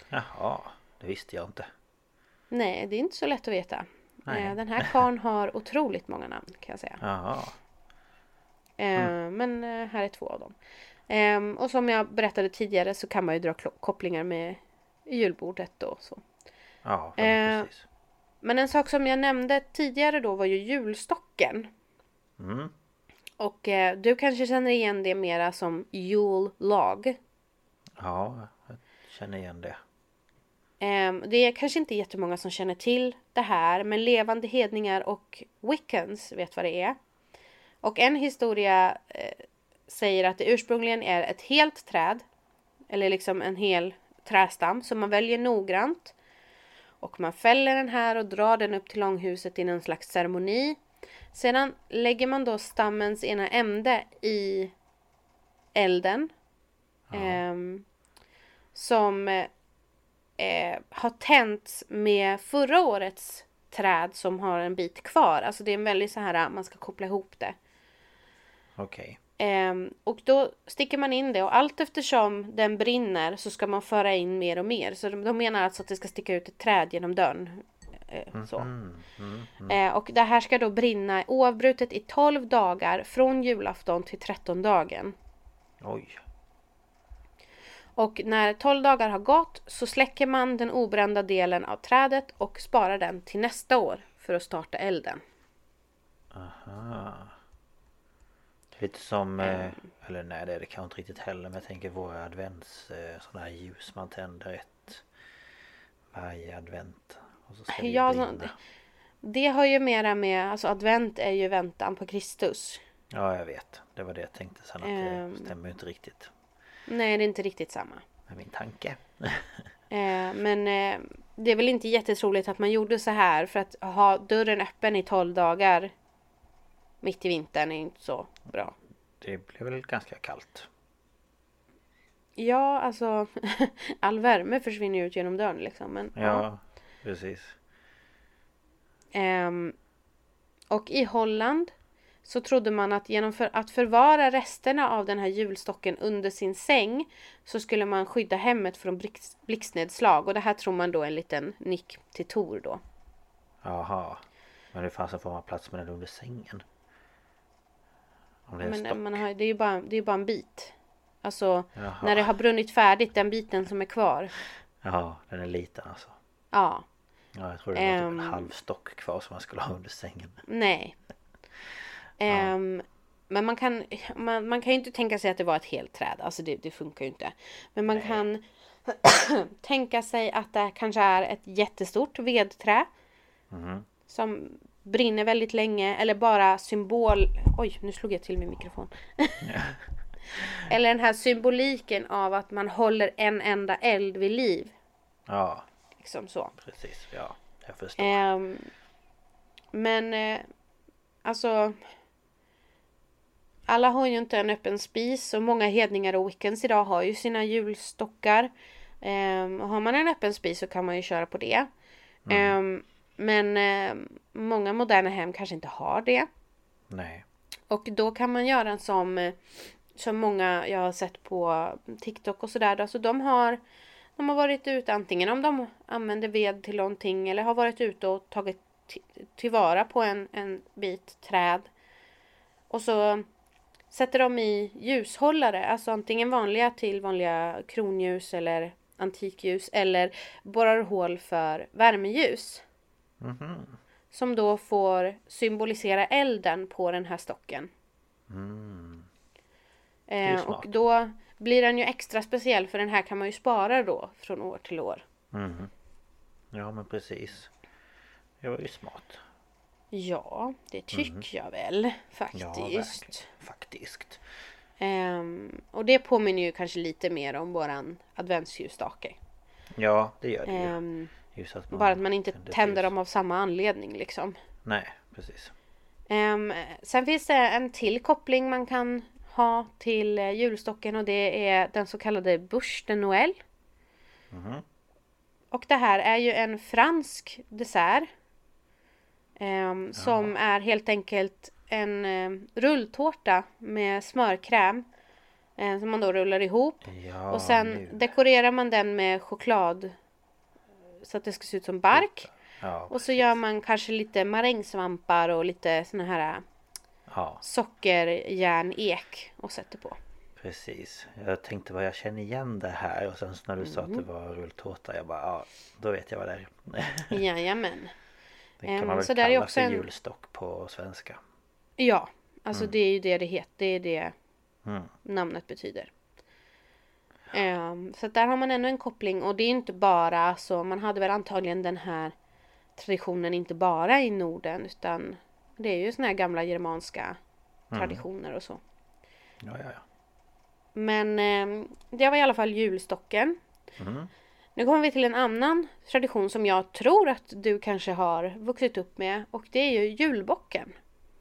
Jaha. Det visste jag inte. Nej, det är inte så lätt att veta. Nej. Eh, Den här karln har otroligt många namn kan jag säga. Jaha. Eh, Men eh, här är två av dem. Ehm, och som jag berättade tidigare så kan man ju dra kopplingar med julbordet och så. Ja, precis. Men en sak som jag nämnde tidigare då var ju julstocken. Mm. Och du kanske känner igen det mera som jullag. Ja, jag känner igen det. Ehm, det är kanske inte jättemånga som känner till det här men levande hedningar och wiccans vet vad det är. Och en historia eh, säger att det ursprungligen är ett helt träd. Eller liksom en hel trästam som man väljer noggrant. Och man fäller den här och drar den upp till långhuset i någon slags ceremoni. Sedan lägger man då stammens ena ände i elden. Ehm, som eh, eh, har tänts med förra årets träd som har en bit kvar. Alltså det är en väldigt så här, man ska koppla ihop det. Okej. Ehm, och då sticker man in det och allt eftersom den brinner så ska man föra in mer och mer. Så de, de menar alltså att det ska sticka ut ett träd genom dörren. Eh, så. Eh, och det här ska då brinna oavbrutet i 12 dagar från julafton till 13 dagen. Oj. Och när 12 dagar har gått så släcker man den obrända delen av trädet och sparar den till nästa år för att starta elden. Aha. Det är lite som, eh, eller nej det är det kanske inte riktigt heller men jag tänker våra advents, eh, sådana här ljus man tänder ett varje advent. Och så ska det Ja, brinna. det, det har ju mera med, alltså advent är ju väntan på Kristus. Ja jag vet, det var det jag tänkte sen att Ehm. det stämmer ju inte riktigt Nej, det är inte riktigt samma. med min tanke. Eh, men eh, det är väl inte jättetroligt att man gjorde så här för att ha dörren öppen i 12 dagar mitt i vintern är inte så bra. Det blev väl ganska kallt. Ja, alltså all värme försvinner ut genom dörren liksom. Men, Ja, precis. Ehm, och i Holland så trodde man att genom för att förvara resterna av den här julstocken under sin säng så skulle man skydda hemmet från blix- blixtnedslag. Och det här tror man då är en liten nick till Tor då. Jaha. Men det fanns en form av plats med den under sängen. Om det är en Men stock. man har, det är ju bara, det är bara en bit. Alltså Jaha. när det har brunnit färdigt, den biten som är kvar. Ja, den är liten alltså. Ja, Ja, jag tror det var typ Ehm. en halv stock kvar som man skulle ha under sängen. nej. Ehm, men man kan, man, man kan ju inte tänka sig att det var ett helt träd. Alltså det, det funkar ju inte. Men man kan tänka sig att det kanske är ett jättestort vedträ. Som brinner väldigt länge. Eller bara symbol... Oj, nu slog jag till min mikrofon. eller den här symboliken av att man håller en enda eld vid liv. Ja, Liksom så. precis. Ja, jag förstår. Ehm, men eh, alltså alla har ju inte en öppen spis och många hedningar och wiccans idag har ju sina julstockar. Och har man en öppen spis så kan man ju köra på det. Ehm, men eh, många moderna hem kanske inte har det. Nej. Och då kan man göra en som, eh, som många jag har sett på TikTok och sådär. Alltså de har, de har varit ute antingen om de använder ved till någonting eller har varit ute och tagit ti- tillvara på en, en bit träd. Och så sätter de i ljushållare, alltså antingen vanliga till vanliga kronljus eller antikljus eller borrar hål för värmeljus. Som då får symbolisera elden på den här stocken. ju Eh, och då blir den ju extra speciell för den här kan man ju spara då från år till år. Ja, men precis. Det var ju smart. Ja, det tycker jag väl Ja, faktiskt. verkligen. Faktiskt. Ehm, och det påminner ju kanske lite mer om våran adventsljusstake. Ja, det gör det ju. Just att bara att man inte tänder dem av samma anledning liksom. Nej, precis. Ehm, sen finns det en till koppling man kan ha till eh, julstocken och det är den så kallade Bûche de Noël. Och det här är ju en fransk dessert. Ehm, som är helt enkelt en eh, rulltårta med smörkräm. eh, som man då rullar ihop. Ja, och sen nu. dekorerar man den med choklad så att det ska se ut som bark. Ja, Och så gör man kanske lite marängsvampar och lite såna här ja, sockerjärnek och sätter på. precis. Jag tänkte vad jag känner igen det här och sen när du sa att det var rulltårta jag bara ja, då vet jag vad det är. Jajamän. Det kan Ehm, man väl så där är kalla också för en- julstock på svenska. Ja, alltså det är ju det det heter. Det är det Mm. namnet betyder. Ehm, så där har man ännu en koppling och det är inte bara så. Man hade väl antagligen den här traditionen inte bara i Norden utan det är ju såna här gamla germanska traditioner och så. Ja, ja, ja. Men eh, det var i alla fall julstocken. Mm. Nu kommer vi till en annan tradition som jag tror att du kanske har vuxit upp med och det är ju julbocken.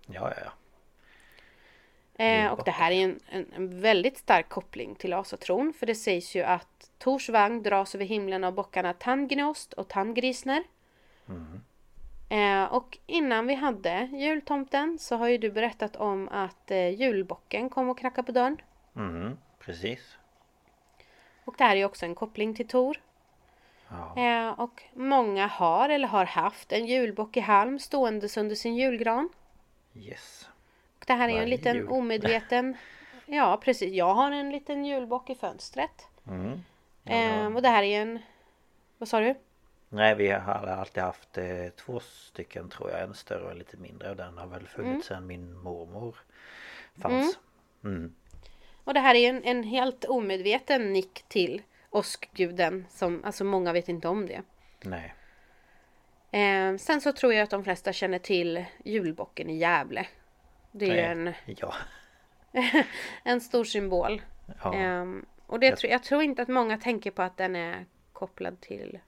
Ja, ja, ja. Eh, och det här är en, en, en väldigt stark koppling till asatron för det sägs ju att Tors vagn dras över himlen av bockarna Tandgnost och Tandgrisner. Eh, och innan vi hade jultomten så har ju du berättat om att eh, julbocken kom och knackade på dörren. Mm, precis. Och det här är ju också en koppling till Tor. Ja. Eh, och många har eller har haft en julbock i halm ståendes under sin julgran. Yes. Och det här är ju en liten jul. omedveten... Ja precis, jag har en liten julbock i fönstret. Mm. Eh, och det här är ju en... Vad sa du? Nej, vi har alltid haft eh, två stycken tror jag. En större och en lite mindre. Och den har väl funnits sedan min mormor fanns. Mm. Och det här är ju en, en helt omedveten nick till åskguden som alltså många vet inte om det. Nej. Eh, sen så tror jag att de flesta känner till julbocken i Gävle. Det är ju en, Ja. en stor symbol. ja. Ehm, och det, tro- jag tror inte att många tänker på att den är kopplad till...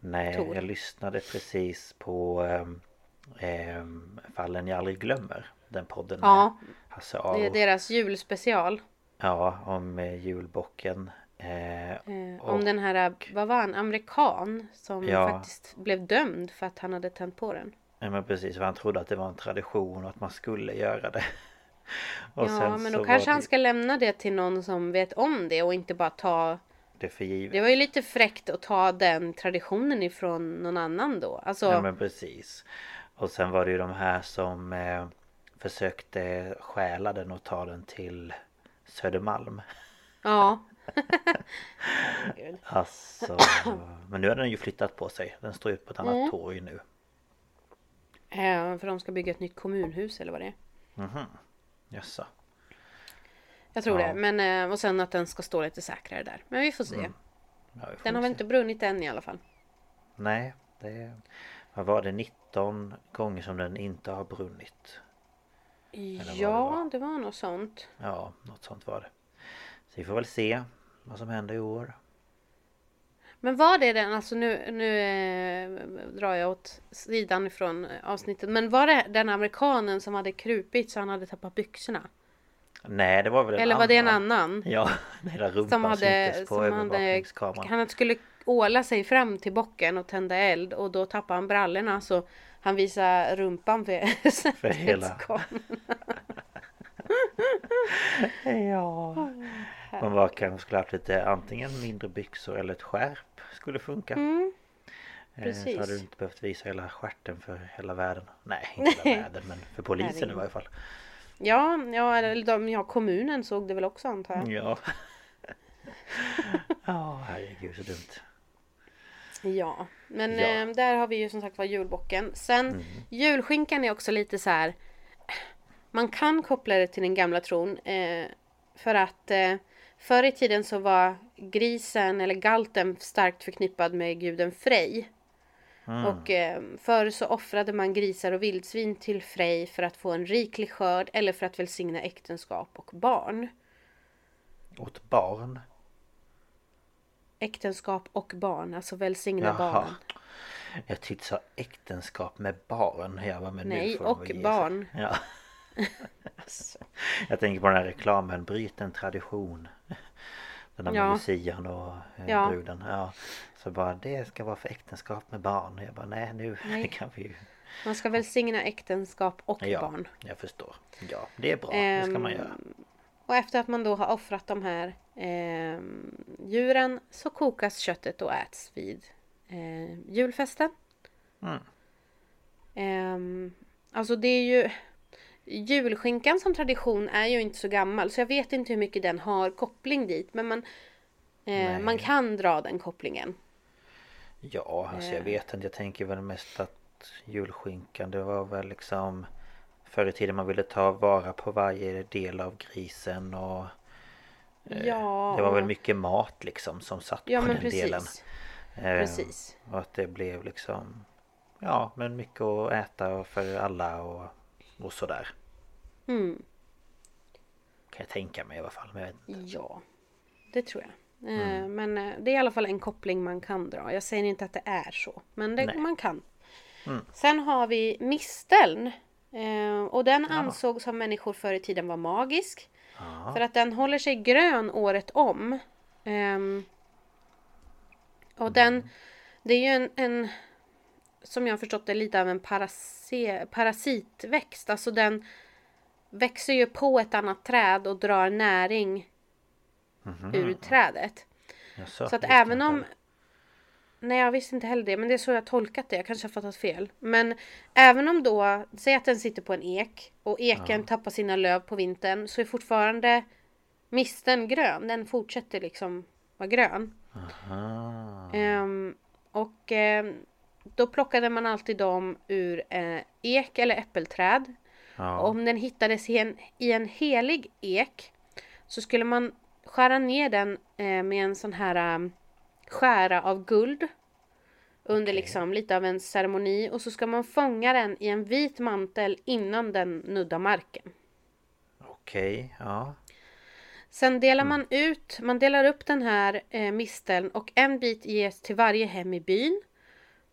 Nej, Tor. jag lyssnade precis på ehm, Fallen jag aldrig glömmer. Den podden med Ja, Hasse det Aro. är deras julspecial. Ja, om eh, julbocken. Eh, Eh, och, om den här, vad var han, amerikan som Ja. faktiskt blev dömd för att han hade tänt på den. Ja men precis, för han trodde att det var en tradition och att man skulle göra det. och ja, men då kanske var han ska lämna det till någon som vet om det och inte bara ta... det för givet. Det var ju lite fräckt att ta den traditionen ifrån någon annan då. Alltså, Ja men precis. Och sen var det ju de här som eh, försökte stjäla den och ta den till Södermalm. ja. Gud. Alltså, men nu har den ju flyttat på sig. Den står ju på ett annat Mm. torg nu. Eh, för de ska bygga ett nytt kommunhus eller vad det är. Mhm. Jaså. Jag tror Ja. det. Men, eh, och sen att den ska stå lite säkrare där. Men vi får se. Ja, vi får Den har väl inte brunnit än i alla fall. Nej, det... Vad var det? 19 gånger som den inte har brunnit. vad det Ja, var. det var något sånt. Ja, något sånt var det. Så vi får väl se vad som händer i år. Men var det den, alltså nu, nu eh, drar jag åt sidan ifrån eh, avsnittet. Men var det den amerikanen som hade krupit så han hade tappat byxorna? Nej, det var väl en Eller var det en annan? Ja, hela rumpan Som hade, syntes på som hade, övervakningskameran. han skulle åla sig fram till bocken och tända eld och då tappade han brallorna så han visade rumpan för, För hela-. Ja. Man var kanske skulle haft lite antingen mindre byxor eller ett skärp skulle funka. Mm, Eh, precis. Så hade du inte behövt visa hela stjärten för hela världen. Nej, inte hela världen men för polisen i varje fall. Ja, ja, eller de, ja, kommunen såg det väl också antar jag. Ja. Ja, herregud så dumt. Ja, men Ja. Eh, där har vi ju som sagt var julbocken. Sen julskinkan är också lite så här. Man kan koppla det till den gamla tron. Eh, för att eh, förr i tiden så var grisen eller galten starkt förknippad med guden Frej. Och eh, förr så offrade man grisar och vildsvin till Frej för att få en riklig skörd eller för att välsigna äktenskap och barn. Åt barn. Äktenskap och barn, alltså välsigna Jaha. barnen. Jag tyckte så äktenskap med barn. Jag men nu Nej, och barn. Ja. Jag tänker på den här reklamen, bryt en tradition. Den där Ja. lucian och eh, Ja. bruden. Ja. Så bara, det ska vara för äktenskap med barn. Jag bara, nej nu Nej. kan vi ju... Man ska välsigna äktenskap och Ja, barn. jag förstår. Ja, det är bra. Det ska man Ehm, göra. Och efter att man då har offrat de här ehm, djuren så kokas köttet och äts vid eh, julfesten. Mm. Ehm, alltså det är ju Julskinkan som tradition är ju inte så gammal så jag vet inte hur mycket den har koppling dit men man eh. Man kan dra den kopplingen. Ja, alltså jag Eh. vet inte. Jag tänker väl mest att julskinkan det var väl liksom Förr i tiden man ville ta vara på varje del av grisen och eh, Ja. Det var väl mycket mat liksom som satt Ja på den precis. delen. Eh, Precis. Och att det blev liksom Ja men mycket att äta för alla och, och sådär. Mm. Kan jag tänka mig i alla fall. Men jag vet inte. Ja, det tror jag. Eh, Mm. Men eh, det är i alla fall en koppling man kan dra. Jag säger inte att det är så, men det, man kan. Mm. Sen har vi misteln. Eh, och den ansågs av människor förr i tiden vara magisk. Ja. För att den håller sig grön året om. Ehm, och den, det är ju en, en som jag har förstått det, lite av en parase, parasitväxt. Alltså den växer ju på ett annat träd och drar näring ur trädet. Så att även om... Nej jag visste inte heller det men det är så jag tolkat det. Jag kanske har fattat fel. Men även om då, säg att den sitter på en ek och eken tappar sina löv på vintern så är fortfarande misten grön. Den fortsätter liksom vara grön. Ehm, och ehm, då plockade man alltid dem ur eh, ek eller äppelträd. Ja. Om den hittades i en, i en helig ek så skulle man skära ner den eh, med en sån här um, skära av guld. Under liksom lite av en ceremoni och så ska man fånga den i en vit mantel innan den nuddar marken. Okej, ja. Sen delar man ut, man delar upp den här eh, misteln och en bit ges till varje hem i byn.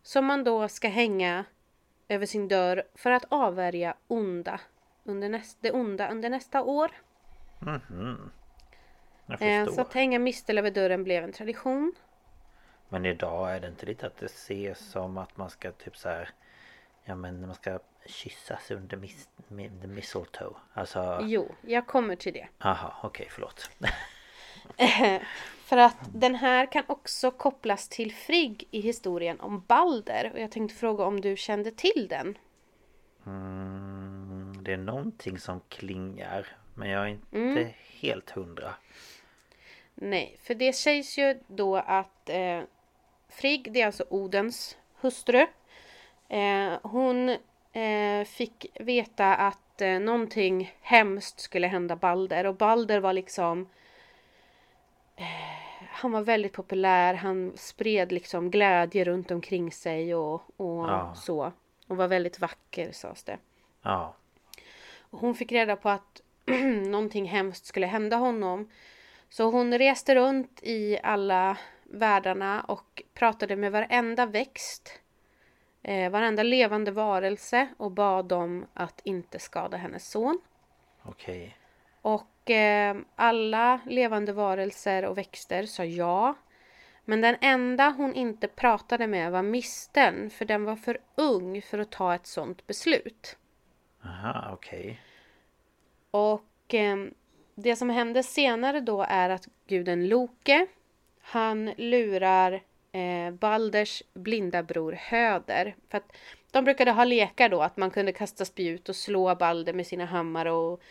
Som man då ska hänga över sin dörr för att avvärja onda under näst, det onda under nästa år. Mhm. Jag Eh, så att hänga mistel över dörren blev en tradition. Men idag är det inte lite att det ses som att man ska typ så här Ja men man ska kyssas under mis, the mistletoe Alltså Jo, jag kommer till det. Aha, okej förlåt För att den här kan också kopplas till Frigg i historien om Balder. Och jag tänkte fråga om du kände till den? mm, Det är någonting som klingar Men jag är inte Mm. helt hundra Nej, för det sägs ju då att eh, Frigg, det är alltså Odens hustru. Eh, hon eh, fick veta att eh, någonting hemskt skulle hända Balder och Balder var liksom eh, han var väldigt populär, han spred liksom glädje runt omkring sig och, och Ja. så. Och var väldigt vacker sades det. Ja hon fick reda på att någonting hemskt skulle hända honom. Så hon reste runt i alla världarna och pratade med varenda växt. Eh, varenda levande varelse och bad dem att inte skada hennes son. Okej Och eh, alla levande varelser och växter sa ja. Men den enda hon inte pratade med var misteln för den var för ung för att ta ett sånt beslut. Aha, okej Och eh, det som hände senare då är att guden Loke han lurar eh, Balders blinda bror Höder. För att de brukade ha lekar då att man kunde kasta spjut och slå Balder med sina hammar och,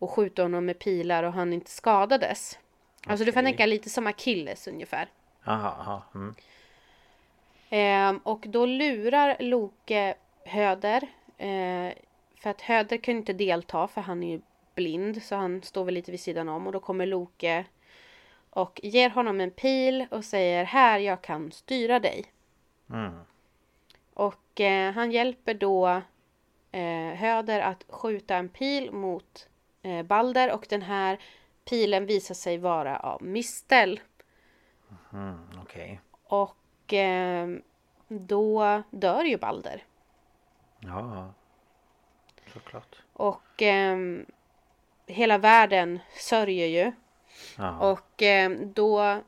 och skjuta honom med pilar och han inte skadades. Alltså du får tänka lite som Achilles ungefär. Aha, aha. Mm. Ehm, och då lurar Loke Höder. Eh, för att Höder kan inte delta för han är ju blind så han står väl lite vid sidan om och då kommer Loke och ger honom en pil och säger här jag kan styra dig. Mm. Och eh, han hjälper då eh, Höder att skjuta en pil mot eh, Balder och den här pilen visar sig vara av mistel. Mm, okej Och eh, då dör ju Balder. Ja Såklart Och ehm, hela världen sörjer ju. Ja, Och ehm, då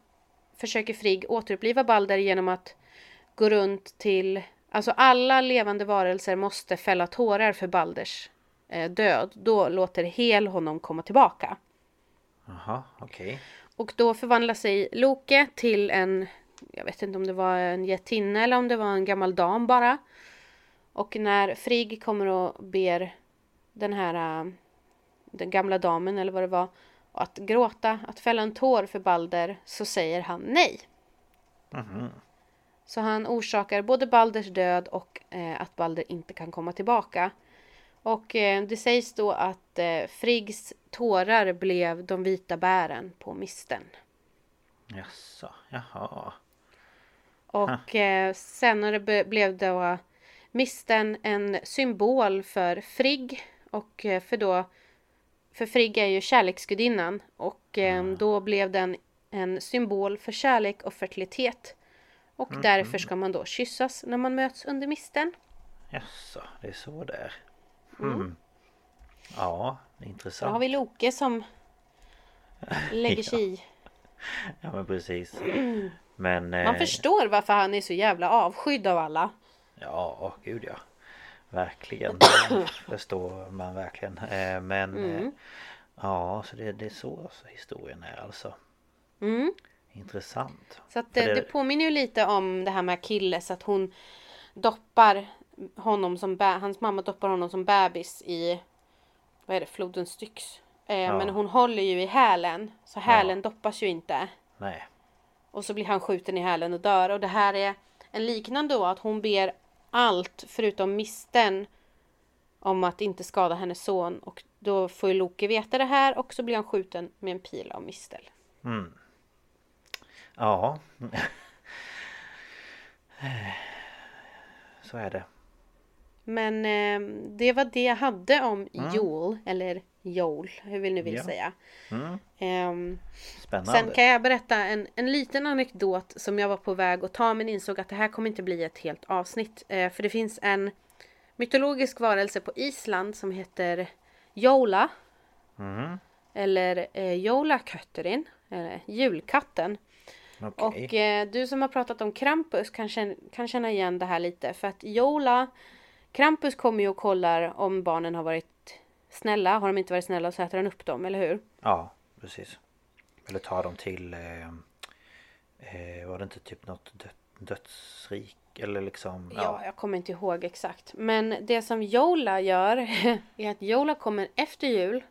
försöker Frigg återuppliva Balder genom att gå runt till... Alltså alla levande varelser måste fälla tårar för Balders eh, död. Då låter Hel honom komma tillbaka. Aha, okej Och då förvandlar sig Loke till en jag vet inte om det var en jättinna eller om det var en gammal dam bara. Och när Frigg kommer och ber den här äh, den gamla damen eller vad det var att gråta, att fälla en tår för Balder så säger han nej. Så han orsakar både Balders död och eh, att Balder inte kan komma tillbaka. Och eh, det sägs då att eh, Friggs tårar blev de vita bären på misten. Jaså, jaha. Och eh, senare be- blev då misten en symbol för Frigg och eh, för då för Frigg är ju kärleksgudinnan och eh, då blev den en symbol för kärlek och fertilitet. Och därför ska man då kyssas när man möts under misten. Jaså, det är så där. Mm. Ja, Då intressant. har vi Loke som lägger sig i. Ja men precis. Men... Man eh, förstår varför han är så jävla avskydd av alla. Ja, gud ja. Verkligen. Det förstår man verkligen. Eh, Men... Mm. eh, Ja, så det, det är så så historien är alltså. Mm. Intressant. Så att det, det- det påminner ju lite om det här med Achilles att hon doppar honom som hans mamma doppar honom som bebis i vad är det, floden Styx. Eh, Ja. Men hon håller ju i hälen så hälen doppas ju inte. Nej. Och så blir han skjuten i hälen och dör och det här är en liknande då att hon ber allt förutom misten om att inte skada hennes son och då får ju Loke veta det här och så blir han skjuten med en pil av mistel. Ja. Så är det. Men eh, det var det jag hade om Joel, eller Joel, hur vi nu vill Ja. säga. Mm. Ehm, Spännande. sen kan jag berätta en, en liten anekdot som jag var på väg att ta men insåg att det här kommer inte bli ett helt avsnitt. Eh, för det finns en mytologisk varelse på Island som heter Jola. Mm. Eller eh, Jólakötterin, eller julkatten. Okej. Och eh, du som har pratat om Krampus kan känna, kan känna igen det här lite. För att Jola, Krampus kommer ju och kollar om barnen har varit snälla. Har de inte varit snälla så äter han upp dem, eller hur? Ja, precis. Eller ta dem till... Eh, eh, var det inte typ något dö dödsrik? Eller liksom... Ja. jag kommer inte ihåg exakt. Men det som Jola gör är att Jola kommer efter jul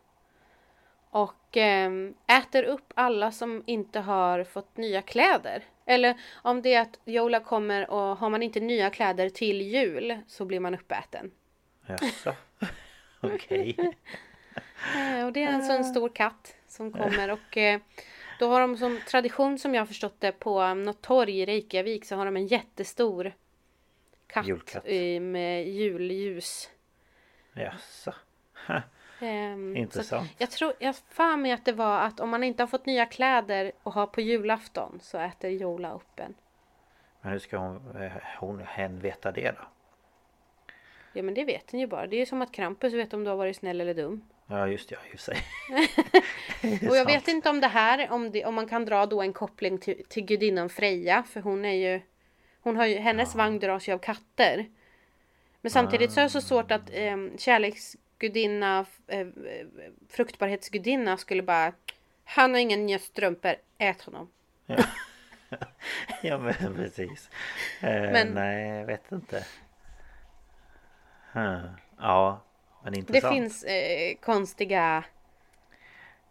och ehm, äter upp alla som inte har fått nya kläder. Eller om det är att Jola kommer och har man inte nya kläder till jul så blir man uppäten. Jaså? Okej. Eh, Och det är alltså en stor katt som kommer och eh, då har de som tradition som jag förstått det på något torg i Reykjavik så har de en jättestor katt Julkatt. med julljus. Jaså? Ehm, Intressant. Så jag tror, jag för mig att det var att om man inte har fått nya kläder och har på julafton så äter Jola upp en. Men hur ska hon, eh, hon hen veta det då? Ja men det vet ni ju bara. Det är ju som att Krampus vet om du har varit snäll eller dum. Ja just det, ja, i sig. Och jag vet inte om det här, om, det, om man kan dra då en koppling till, till gudinnan Freja. För hon är ju, hon har ju, hennes vagn dras ju av katter. Men samtidigt så är det så svårt att eh, kärleksgudinna, eh, fruktbarhetsgudinna skulle bara Han har inga nya strumpor, ät honom. Ja men precis. Eh, Men- Nej, jag vet inte. Hmm. Ja, men Det intressant. finns eh, konstiga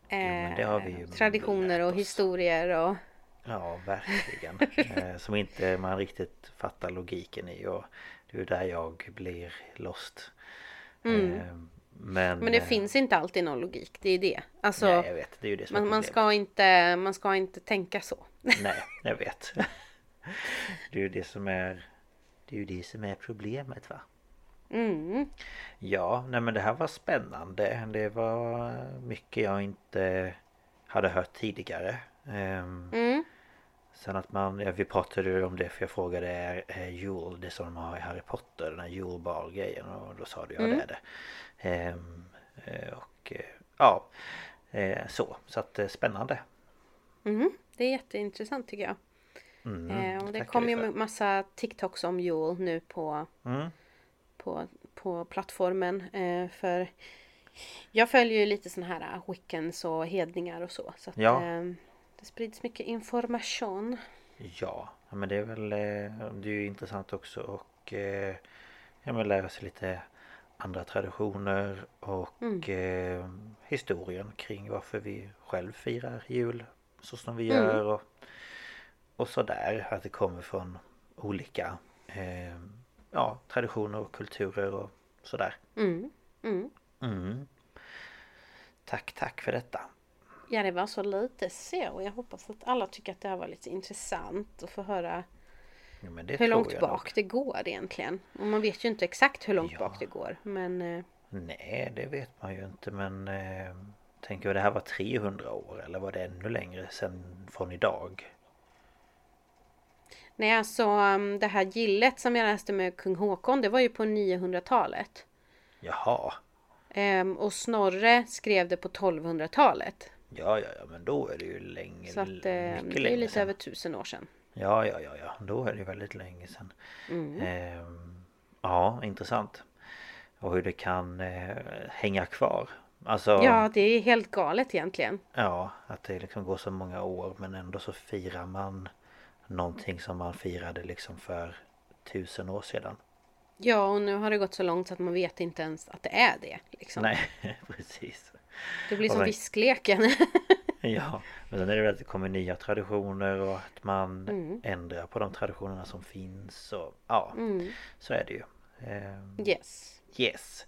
eh, det ju traditioner och historier och Ja, verkligen. eh, som inte man riktigt fattar logiken i och det är där jag blir lost. Eh, men. Men det eh, finns inte alltid någon logik, det är det. Alltså, Nej, jag vet. Det är ju det som är man, man, problemet. ska inte, man ska inte tänka så. Nej, jag vet. Det är ju det som är Det är ju det som är problemet va? Mm. Ja, nej men det här var spännande. Det var mycket jag inte hade hört tidigare. Ehm, Mm. Sen att man, vi pratade om det för jag frågade är, är Jule det som de har i Harry Potter, den här Jule bar grejen och då sa du ja Mm. det är det. Ehm, eh, och eh, ja, eh, så. Så att spännande. Mhm. Det är jätteintressant tycker jag. Mm, eh, och det kommer ju massa TikToks om Joel nu på, Mm, på, på plattformen. För jag följer ju lite såna här Wiccans och hedningar och så. Så att, Ja. eh, det sprids mycket information. ja, men det är väl Det är ju intressant också och eh, Ja men lära sig lite Andra traditioner och Mm. eh, Historien kring varför vi själv firar jul Så som vi Mm. gör och Och sådär att det kommer från Olika eh, Ja traditioner och kulturer och sådär Mm. Mm. mm. Tack tack för detta Ja, det var så lite så. Jag hoppas att alla tycker att det här var lite intressant att få höra ja, hur långt bak nog. det går egentligen. Och man vet ju inte exakt hur långt Ja. bak det går. Men eh, Nej, det vet man ju inte men eh, Tänker jag det här var 300 år eller var det ännu längre sen från idag? nej, alltså um, det här gillet som jag läste med kung Håkon, det var ju på 900-talet. Jaha Ehm, och Snorre skrev det på 1200-talet. Ja, ja, ja, men då är det ju länge, Så att eh, det är lite sedan. över tusen år sedan. Ja, ja, ja, ja, då är det väldigt länge sedan Mm. Ehm, Ja, intressant Och hur det kan eh, hänga kvar Alltså Ja, det är helt galet egentligen. Ja, att det liksom går så många år men ändå så firar man Någonting som man firade liksom för tusen år sedan Ja, och nu har det gått så långt så att man vet inte ens att det är det. Liksom. Nej, precis Det blir Och som sen- viskleken. Ja, men sen är det väl att det kommer nya traditioner och att man Mm. ändrar på de traditionerna som finns och ja, Mm. så är det ju. Ehm, Yes. Yes.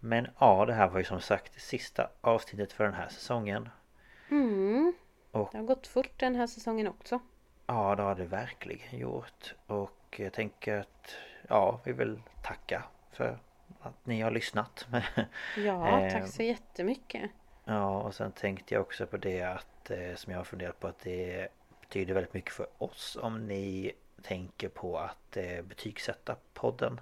Men ja, det här var ju som sagt det sista avsnittet för den här säsongen. Mm. Och- Det har gått fort den här säsongen också. Ja, det har det verkligen gjort. Och jag tänker att ja, vi vill tacka för att ni har lyssnat. Ja, tack så jättemycket. Ja, och sen tänkte jag också på det att eh, som jag har funderat på att det betyder väldigt mycket för oss om ni tänker på att eh, betygsätta podden.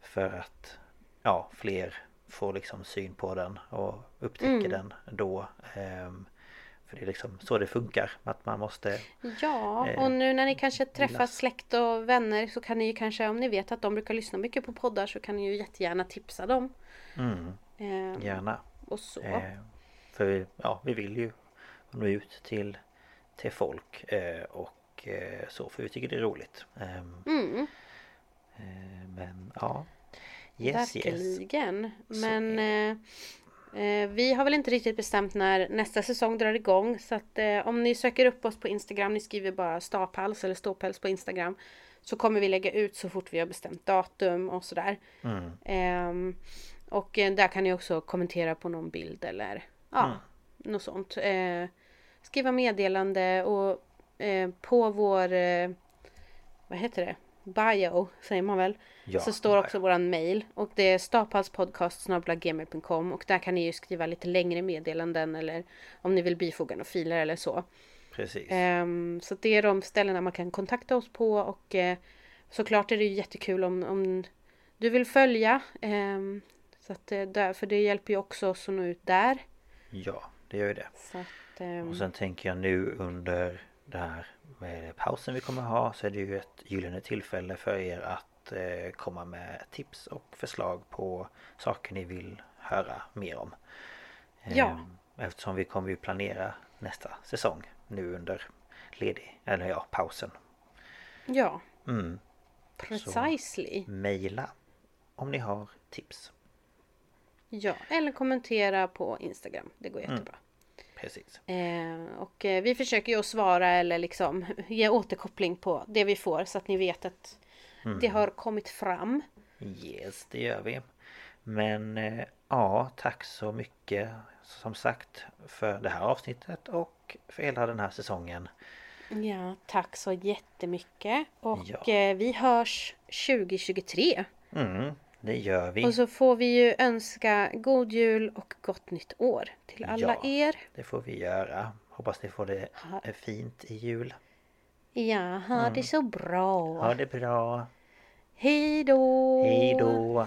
För att ja, fler får liksom syn på den och upptäcker Mm. den då. Ehm, för det är liksom så det funkar. Att man måste... Ja, eh, och nu när ni kanske träffar gillas. släkt och vänner så kan ni ju kanske, om ni vet att de brukar lyssna mycket på poddar så kan ni ju jättegärna tipsa dem. Mm, Eh, gärna. och så. För vi- ja, vi vill ju nå ut till, till folk eh, och eh, så för vi tycker det är roligt. Ehm, Mm, Eh, Men ja Yes yes verkligen. Så Men eh, vi har väl inte riktigt bestämt när nästa säsong drar igång. Så att eh, om ni söker upp oss på Instagram, ni skriver bara stapals eller ståpäls på Instagram. Så kommer vi lägga ut så fort vi har bestämt datum och sådär. mm. Ehm, och eh, där kan ni också kommentera på någon bild eller ja, Mm. något sånt. Eh, skriva meddelande och eh, på vår, eh, vad heter det, bio säger man väl. Ja, så står också våran mail och det är staphalspodcast.gmail.com och där kan ni ju skriva lite längre meddelanden eller om ni vill bifoga några filer eller så. Precis Ehm, så det är de ställena man kan kontakta oss på och eh, såklart är det ju jättekul om, om du vill följa. ehm, så att, eh, för det hjälper ju också oss att nå ut där. Ja det gör ju det Så att, ehm, Och sen tänker jag nu under det här med pausen vi kommer ha så är det ju ett gyllene tillfälle för er att eh, komma med tips och förslag på saker ni vill höra mer om. Ja. Ehm, Eftersom vi kommer ju planera nästa säsong nu under ledig, eller ja, pausen. ja, Mm. precisely. Maila om ni har tips. Ja, eller kommentera på Instagram. Det går jättebra. Precis. Eh, och eh, vi försöker ju att svara eller liksom ge återkoppling på det vi får så att ni vet att det har kommit fram. Yes, det gör vi. Men eh, ja, tack så mycket som sagt för det här avsnittet och för hela den här säsongen. Ja, tack så jättemycket. Och Ja. eh, vi hörs 2023. Mm, det gör vi. Och så får vi ju önska god jul och gott nytt år till alla Ja. er. Det får vi göra. Hoppas ni får det Ha- eh, fint i jul. Ja, ha det så bra. Ha det bra. Hej då! Hej då.